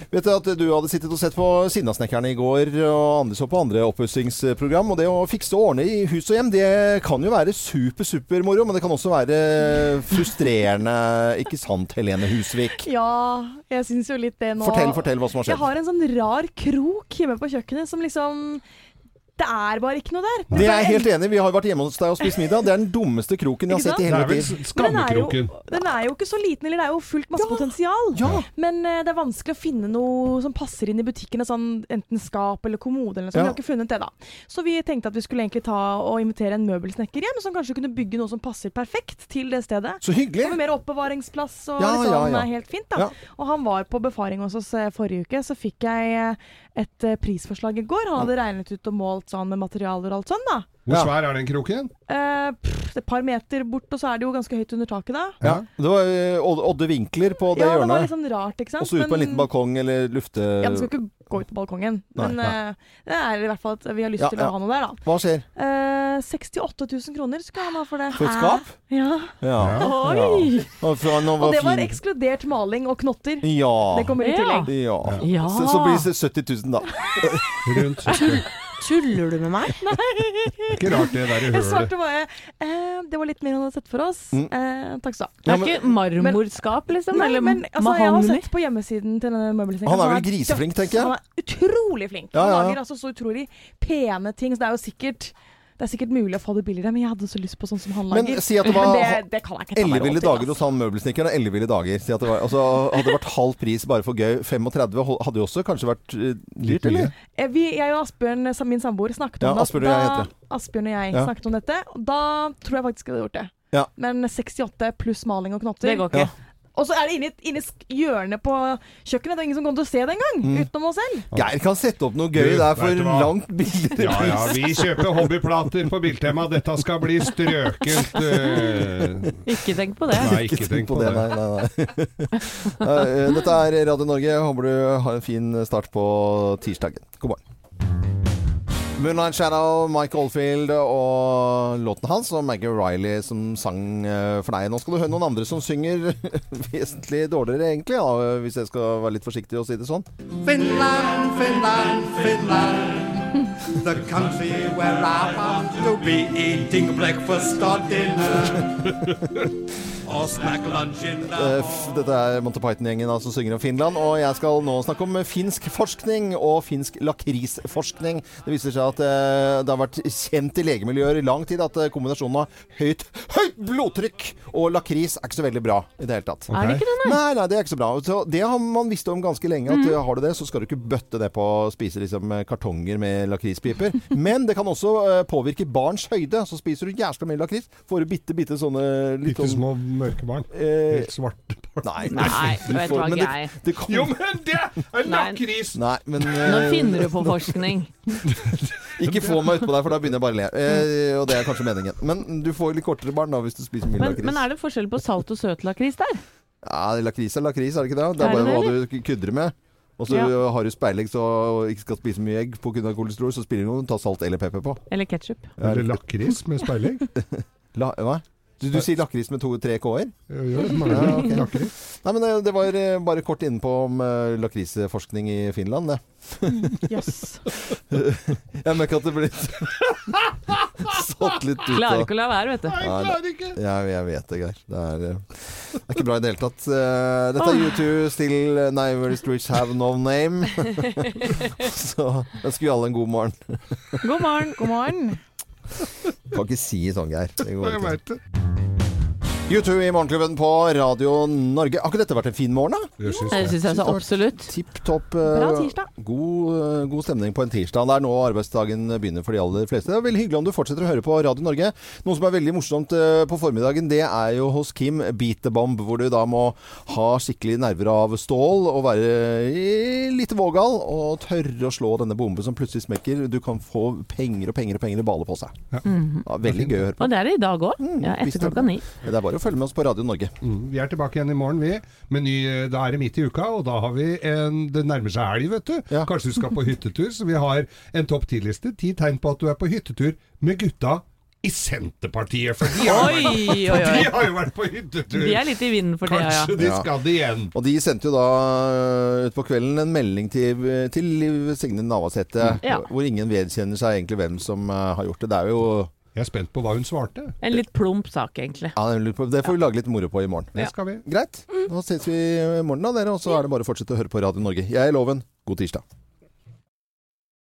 Vet du at du hadde sittet og sett på Sinnasnekkerne i går, og andre så på andre oppussingsprogram. Og det å fikse og ordne i hus og hjem, det kan jo være super, super moro. Men det kan også være frustrerende. Ikke sant, Helene Husvik? Ja, jeg syns jo litt det nå. Fortell, fortell hva som har skjedd. Jeg har en sånn rar krok hjemme på kjøkkenet som liksom Det er bare ikke noe der. Det er jeg helt enig. Vi har jo vært hjemme hos deg og spist middag. Det er den dummeste kroken jeg har sett i hele mitt liv. den er, jo, den er jo ikke så liten, eller det er jo fullt masse potensial. Ja. Men uh, det er vanskelig å finne noe som passer inn i butikkene, sånn enten skap eller kommode eller noe sånt. Ja. Vi har ikke funnet det, da. Så vi tenkte at vi skulle egentlig ta og invitere en møbelsnekker hjem, som kanskje kunne bygge noe som passer perfekt til det stedet. Så hyggelig. Og med mer oppbevaringsplass og Ja, liksom, ja, ja. helt fint, da. Ja. Og han var på befaring hos oss eh, forrige uke, så fikk jeg eh, et eh, prisforslag i går. Han hadde regnet ut og målt sånn med materialer og alt sånn, da. Hvor svær er den kroken? Eh, pff, et par meter bort, og så er det jo ganske høyt under taket, da. Ja. Det var eh, Odde vinkler på det ja, det var litt sånn rart, ikke sant. Og så ut på en liten balkong eller lufte... Ja, den skal ikke gå ut på balkongen. Nei, Men nei. eh, det er i hvert fall at vi har lyst Ja, til ja. å ha noe der, da. Hva skjer? Eh, 68 000 kroner skulle han ha for det. For et skap? Ja. Ja. Oi! Og han var Og det var ekskludert maling og knotter. Ja. Det kommer i Ja. tillegg. ja. Ja. Så, så blir det 70 000, da. Rundt. Det Tuller du med meg? (laughs) er ikke rart det der i Jeg hølet. svarte bare eh, Det var litt mer enn han hadde sett for oss. Mm. Eh, takk skal du ha. Det Ja, er men- ikke marmorskap, liksom? Nei, eller men altså, jeg har mahogni? sett på hjemmesiden til denne møbelsnekkeren. Han er vel griseflink, tenker jeg. Han er utrolig flink. Ja, ja, ja. Han lager altså så utrolig pene ting. Så det er jo sikkert Det er sikkert mulig å få det billigere, men jeg hadde så lyst på sånn som han lager. Men si at det var det, det kan jeg ikke ta meg Elleville dager hos han møbelsnekkeren. Elleville dager. Si at det var, altså, hadde det vært halv pris bare for gøy, 35 hadde jo også kanskje vært eh, Litt dyrt, eller? Eh, Vi, jeg og Asbjørn, min samboer, snakket Ja, om det. Asbjørn og jeg heter det. Asbjørn og jeg Ja. snakket om dette. Og da tror jeg faktisk jeg hadde gjort det. Ja. Men 68 pluss maling og knotter Det går ikke. Ja. Og så er det inni, inni hjørnet på kjøkkenet. Det er ingen som kommer til å se det engang, Mm. utenom oss selv. Geir kan sette opp noe gøy Du, der for langt billigere Ja ja, vi kjøper hobbyplater på Biltema. Dette skal bli strøkent. Uh... Ikke tenk på det. Nei, ikke tenk på det. Nei, nei, nei. (laughs) Eh, Dette er Radio Norge. Håper du har en fin start på tirsdagen. God morgen. Moonlight Shadow, Mike Oldfield og låten hans og Maggie Riley som sang eh, for deg. Nå skal du høre noen andre som synger (laughs) vesentlig dårligere, egentlig, da, hvis jeg skal være litt forsiktig og si det sånn. Finland, Finland, Finland. The country where I want to be eating breakfast or dinner. (laughs) Eh, Dette er Monty Python-gjengen som synger om Finland. Og jeg skal nå snakke om finsk forskning og finsk lakrisforskning. Det viser seg at eh, det har vært kjent i legemiljøer i lang tid at eh, kombinasjonen av høyt, høyt blodtrykk og lakris er ikke så veldig bra i det hele tatt. Er det ikke det, nei? Nei, nei, det er ikke så bra. Så det har man visst om ganske lenge. At mm. har du det, så skal du ikke bøtte det på å spise liksom, kartonger med lakrispiper. (laughs) Men det kan også påvirke barns høyde. Så spiser du jævla mye lakris, får du bitte, bitte sånne litt Bitte sånn små mørke barn. eh, Helt svarte barn. Nei, Nei, du du får- hva, men det- det kan- Jo, men det er lakris! Nei, men Nå eh, finner du på (laughs) forskning. (laughs) Ikke få meg utpå der, for da begynner jeg bare å le. Eh, og det er kanskje meningen. Men du får litt kortere barn da hvis du spiser mye Men, lakris. men er det forskjell på salt og søt lakris der? Ja, lakris er lakris, er det ikke det? Det er Er det bare hva du krydrer med. Og så Ja. har du speilegg så og ikke skal spise mye egg pga. kolesterol, så spiller det ingen rolle. Ta salt eller pepper på. Eller ketsjup? Eller lakris med speilegg. (laughs) La, hva? Du, du sier lakris med to-tre k-er? Jo, jo, mange Ja, okay. lakris. Nei, men det, det var eh, bare kort innpå om uh, lakrisforskning i Finland, det. Yes. (laughs) Jeg merker at det blir (laughs) satt litt ut av Klarer ikke å la være, vet du. Nei, det- Jeg, jeg vet det, Geir. Det er, eh, det er ikke bra i det hele tatt. Eh, dette er U2, Still Never Streets Have No Name. (laughs) Så ønsker vi alle en god morgen. God morgen. God morgen. Kan ikke si sånn, Geir. Det går Jeg ikke. vet det. U2 i Morgenklubben på Radio Norge. Har ikke dette vært en fin morgen, da? Det syns Det jeg. syns jeg så absolutt. Tipp topp. Bra eh, tirsdag. God, eh, god stemning på en tirsdag. Det er nå arbeidsdagen begynner for de aller fleste. Det er veldig hyggelig om du fortsetter å høre på Radio Norge. Noe som er veldig morsomt eh, på formiddagen, det er jo hos Kim Beat the Bomb, hvor du da må ha skikkelig nerver av stål og være litt vågal og tørre å slå denne bomben som plutselig smekker. Du kan få penger og penger og penger i bale på seg. Ja, veldig gøy å høre på. Og det er det i dag òg. Ja, etter er klokka ni. Det er bare å følge med oss på Radio Norge. Mm, Vi er tilbake igjen i morgen, vi. Med ny, da er det midt i uka, og da har vi en Det nærmer seg helg, vet du. Ja. Kanskje du skal på hyttetur. Så vi har en topp ti-liste. Ti tegn på at du er på hyttetur med gutta i Senterpartiet. For de har, Oi, oi, for de har jo vært på hyttetur. De er litt i vinden for tida, ja. Kanskje de Ja. skal det igjen. Og de sendte jo da uh, utpå kvelden en melding til, til Liv Signe Navarsete, Ja. hvor ingen vedkjenner seg egentlig hvem som uh, har gjort det. Det er jo Jeg er spent på hva hun svarte. En litt plump sak, egentlig. ja, Det får vi lage litt moro på i morgen. Det skal vi. Greit. Da ses vi i morgen, da, dere. Og så er det bare å fortsette å høre på Radio Norge. Jeg er Loven. God tirsdag.